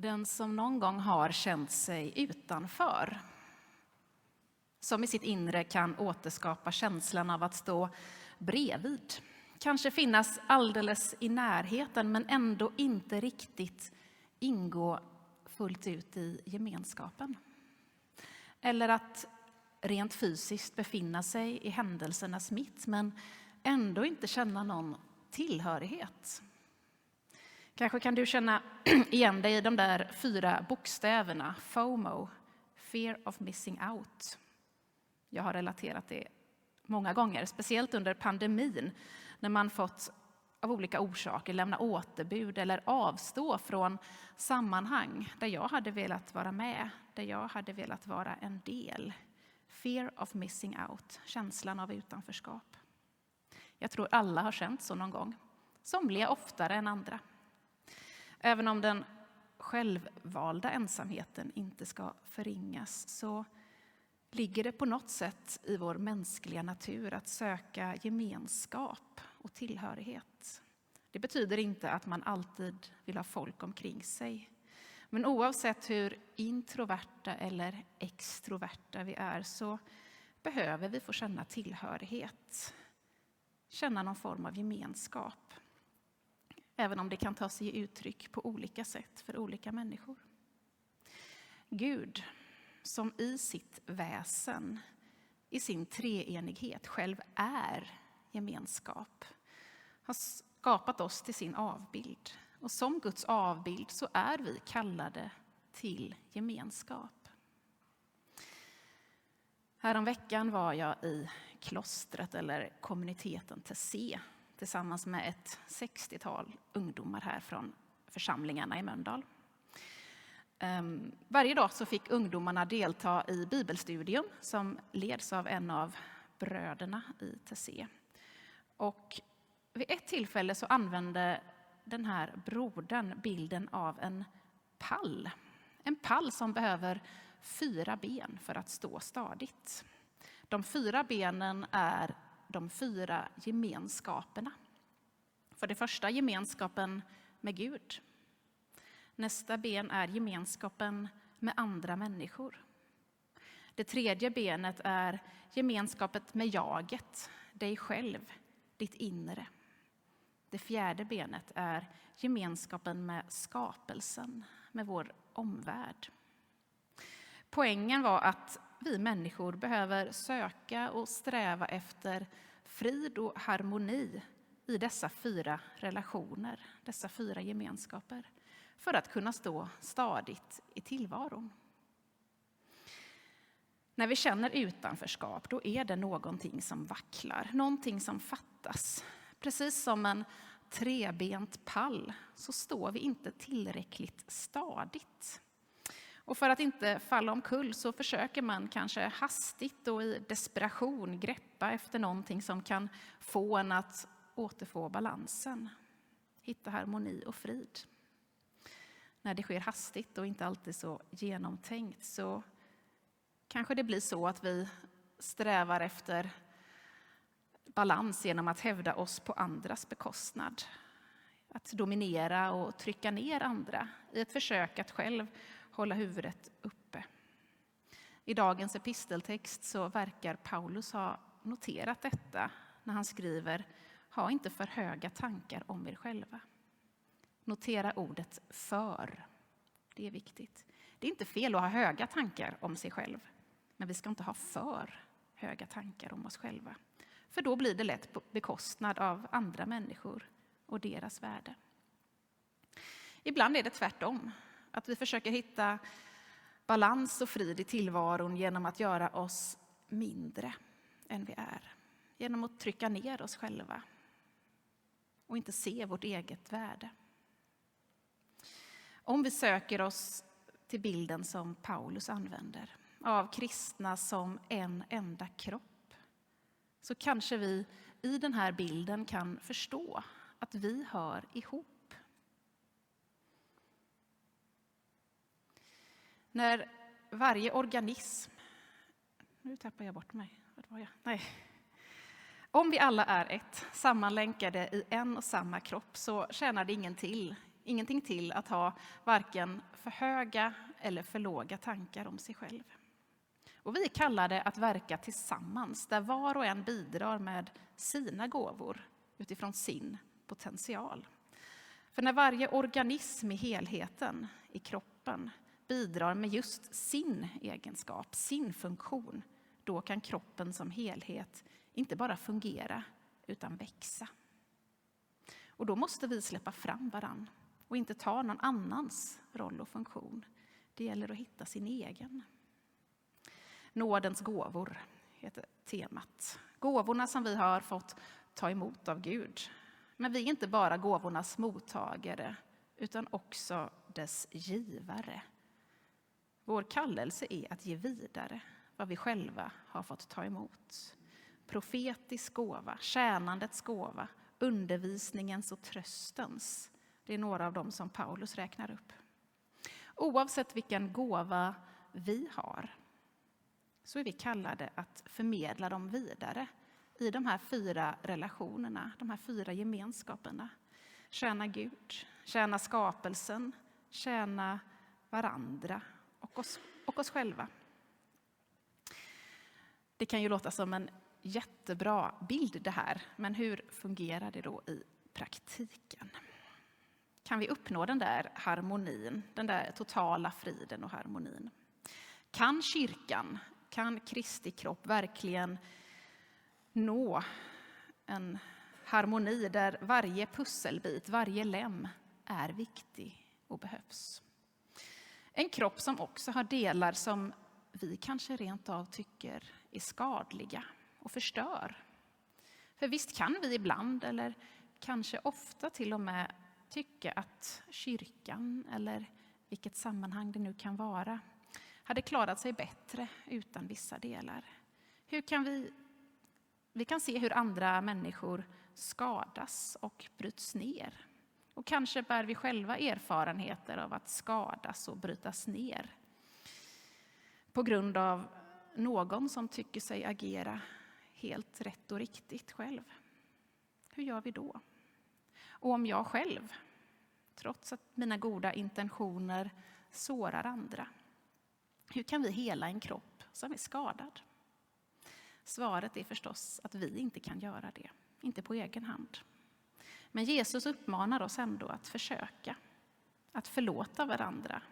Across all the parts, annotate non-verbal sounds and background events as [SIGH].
Den som någon gång har känt sig utanför, som i sitt inre kan återskapa känslan av att stå bredvid, kanske finnas alldeles i närheten men ändå inte riktigt ingå fullt ut i gemenskapen. Eller att rent fysiskt befinna sig i händelsernas mitt men ändå inte känna någon tillhörighet. Kanske kan du känna [CLEARS THROAT] igen dig i de där fyra bokstäverna, FOMO, Fear of Missing Out. Jag har relaterat det många gånger, speciellt under pandemin när man fått av olika orsaker lämna återbud eller avstå från sammanhang där jag hade velat vara med, där jag hade velat vara en del. Fear of missing out, känslan av utanförskap. Jag tror alla har känt så någon gång, somliga oftare än andra. Även om den självvalda ensamheten inte ska förringas så ligger det på något sätt i vår mänskliga natur att söka gemenskap och tillhörighet. Det betyder inte att man alltid vill ha folk omkring sig. Men oavsett hur introverta eller extroverta vi är så behöver vi få känna tillhörighet. Känna någon form av gemenskap. Även om det kan ta sig uttryck på olika sätt för olika människor. Gud, som i sitt väsen, i sin treenighet själv är gemenskap, har skapat oss till sin avbild. Och som Guds avbild så är vi kallade till gemenskap. Häromveckan var jag i klostret, eller kommuniteten Tessé tillsammans med ett 60-tal ungdomar här från församlingarna i Mölndal. Ehm, varje dag så fick ungdomarna delta i bibelstudium som leds av en av bröderna i Tessé. Och vid ett tillfälle så använde den här brodern bilden av en pall. En pall som behöver fyra ben för att stå stadigt. De fyra benen är de fyra gemenskaperna. För det första gemenskapen med Gud. Nästa ben är gemenskapen med andra människor. Det tredje benet är gemenskapet med jaget, dig själv, ditt inre. Det fjärde benet är gemenskapen med skapelsen, med vår omvärld. Poängen var att vi människor behöver söka och sträva efter frid och harmoni i dessa fyra relationer, dessa fyra gemenskaper, för att kunna stå stadigt i tillvaron. När vi känner utanförskap, då är det någonting som vacklar, någonting som fattas. Precis som en trebent pall så står vi inte tillräckligt stadigt. Och för att inte falla omkull så försöker man kanske hastigt och i desperation greppa efter någonting som kan få en att återfå balansen, hitta harmoni och frid. När det sker hastigt och inte alltid så genomtänkt så kanske det blir så att vi strävar efter balans genom att hävda oss på andras bekostnad. Att dominera och trycka ner andra i ett försök att själv hålla huvudet uppe. I dagens episteltext så verkar Paulus ha noterat detta när han skriver Ha inte för höga tankar om er själva. Notera ordet för. Det är viktigt. Det är inte fel att ha höga tankar om sig själv, men vi ska inte ha för höga tankar om oss själva. För då blir det lätt på bekostnad av andra människor och deras värde. Ibland är det tvärtom, att vi försöker hitta balans och frid i tillvaron genom att göra oss mindre än vi är. Genom att trycka ner oss själva och inte se vårt eget värde. Om vi söker oss till bilden som Paulus använder av kristna som en enda kropp så kanske vi i den här bilden kan förstå att vi hör ihop. När varje organism... Nu tappar jag bort mig. var jag? Nej. Om vi alla är ett, sammanlänkade i en och samma kropp, så tjänar det ingen till ingenting till att ha varken för höga eller för låga tankar om sig själv. Och vi är kallade att verka tillsammans, där var och en bidrar med sina gåvor utifrån sin potential. För när varje organism i helheten, i kroppen, bidrar med just sin egenskap, sin funktion, då kan kroppen som helhet inte bara fungera, utan växa. Och då måste vi släppa fram varann och inte ta någon annans roll och funktion. Det gäller att hitta sin egen. Nådens gåvor heter temat. Gåvorna som vi har fått ta emot av Gud. Men vi är inte bara gåvornas mottagare, utan också dess givare. Vår kallelse är att ge vidare vad vi själva har fått ta emot. Profetisk gåva, tjänandets gåva, undervisningens och tröstens. Det är några av dem som Paulus räknar upp. Oavsett vilken gåva vi har så är vi kallade att förmedla dem vidare i de här fyra relationerna, de här fyra gemenskaperna. Tjäna Gud, tjäna skapelsen, tjäna varandra och oss, och oss själva. Det kan ju låta som en jättebra bild det här, men hur fungerar det då i praktiken? Kan vi uppnå den där harmonin, den där totala friden och harmonin? Kan kyrkan, kan Kristi kropp verkligen nå en harmoni där varje pusselbit, varje lem är viktig och behövs? En kropp som också har delar som vi kanske rent av tycker är skadliga och förstör. För visst kan vi ibland, eller kanske ofta till och med, tycka att kyrkan, eller vilket sammanhang det nu kan vara, hade klarat sig bättre utan vissa delar. Hur kan vi, vi kan se hur andra människor skadas och bryts ner. Och kanske bär vi själva erfarenheter av att skadas och brytas ner på grund av någon som tycker sig agera helt rätt och riktigt själv. Hur gör vi då? Och om jag själv, trots att mina goda intentioner sårar andra, hur kan vi hela en kropp som är skadad? Svaret är förstås att vi inte kan göra det, inte på egen hand. Men Jesus uppmanar oss ändå att försöka, att förlåta varandra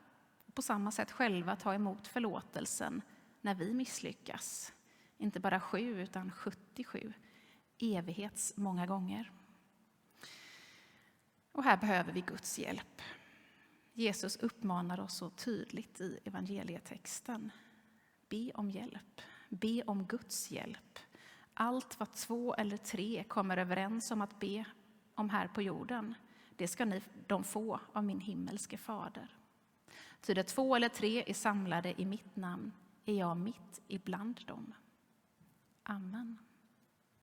och på samma sätt själva ta emot förlåtelsen när vi misslyckas. Inte bara sju, utan 77 evighets många gånger. Och här behöver vi Guds hjälp. Jesus uppmanar oss så tydligt i evangelietexten. Be om hjälp. Be om Guds hjälp. Allt vad två eller tre kommer överens om att be om här på jorden, det ska ni, de få av min himmelske fader. Ty där två eller tre är samlade i mitt namn är jag mitt ibland dem. Amen.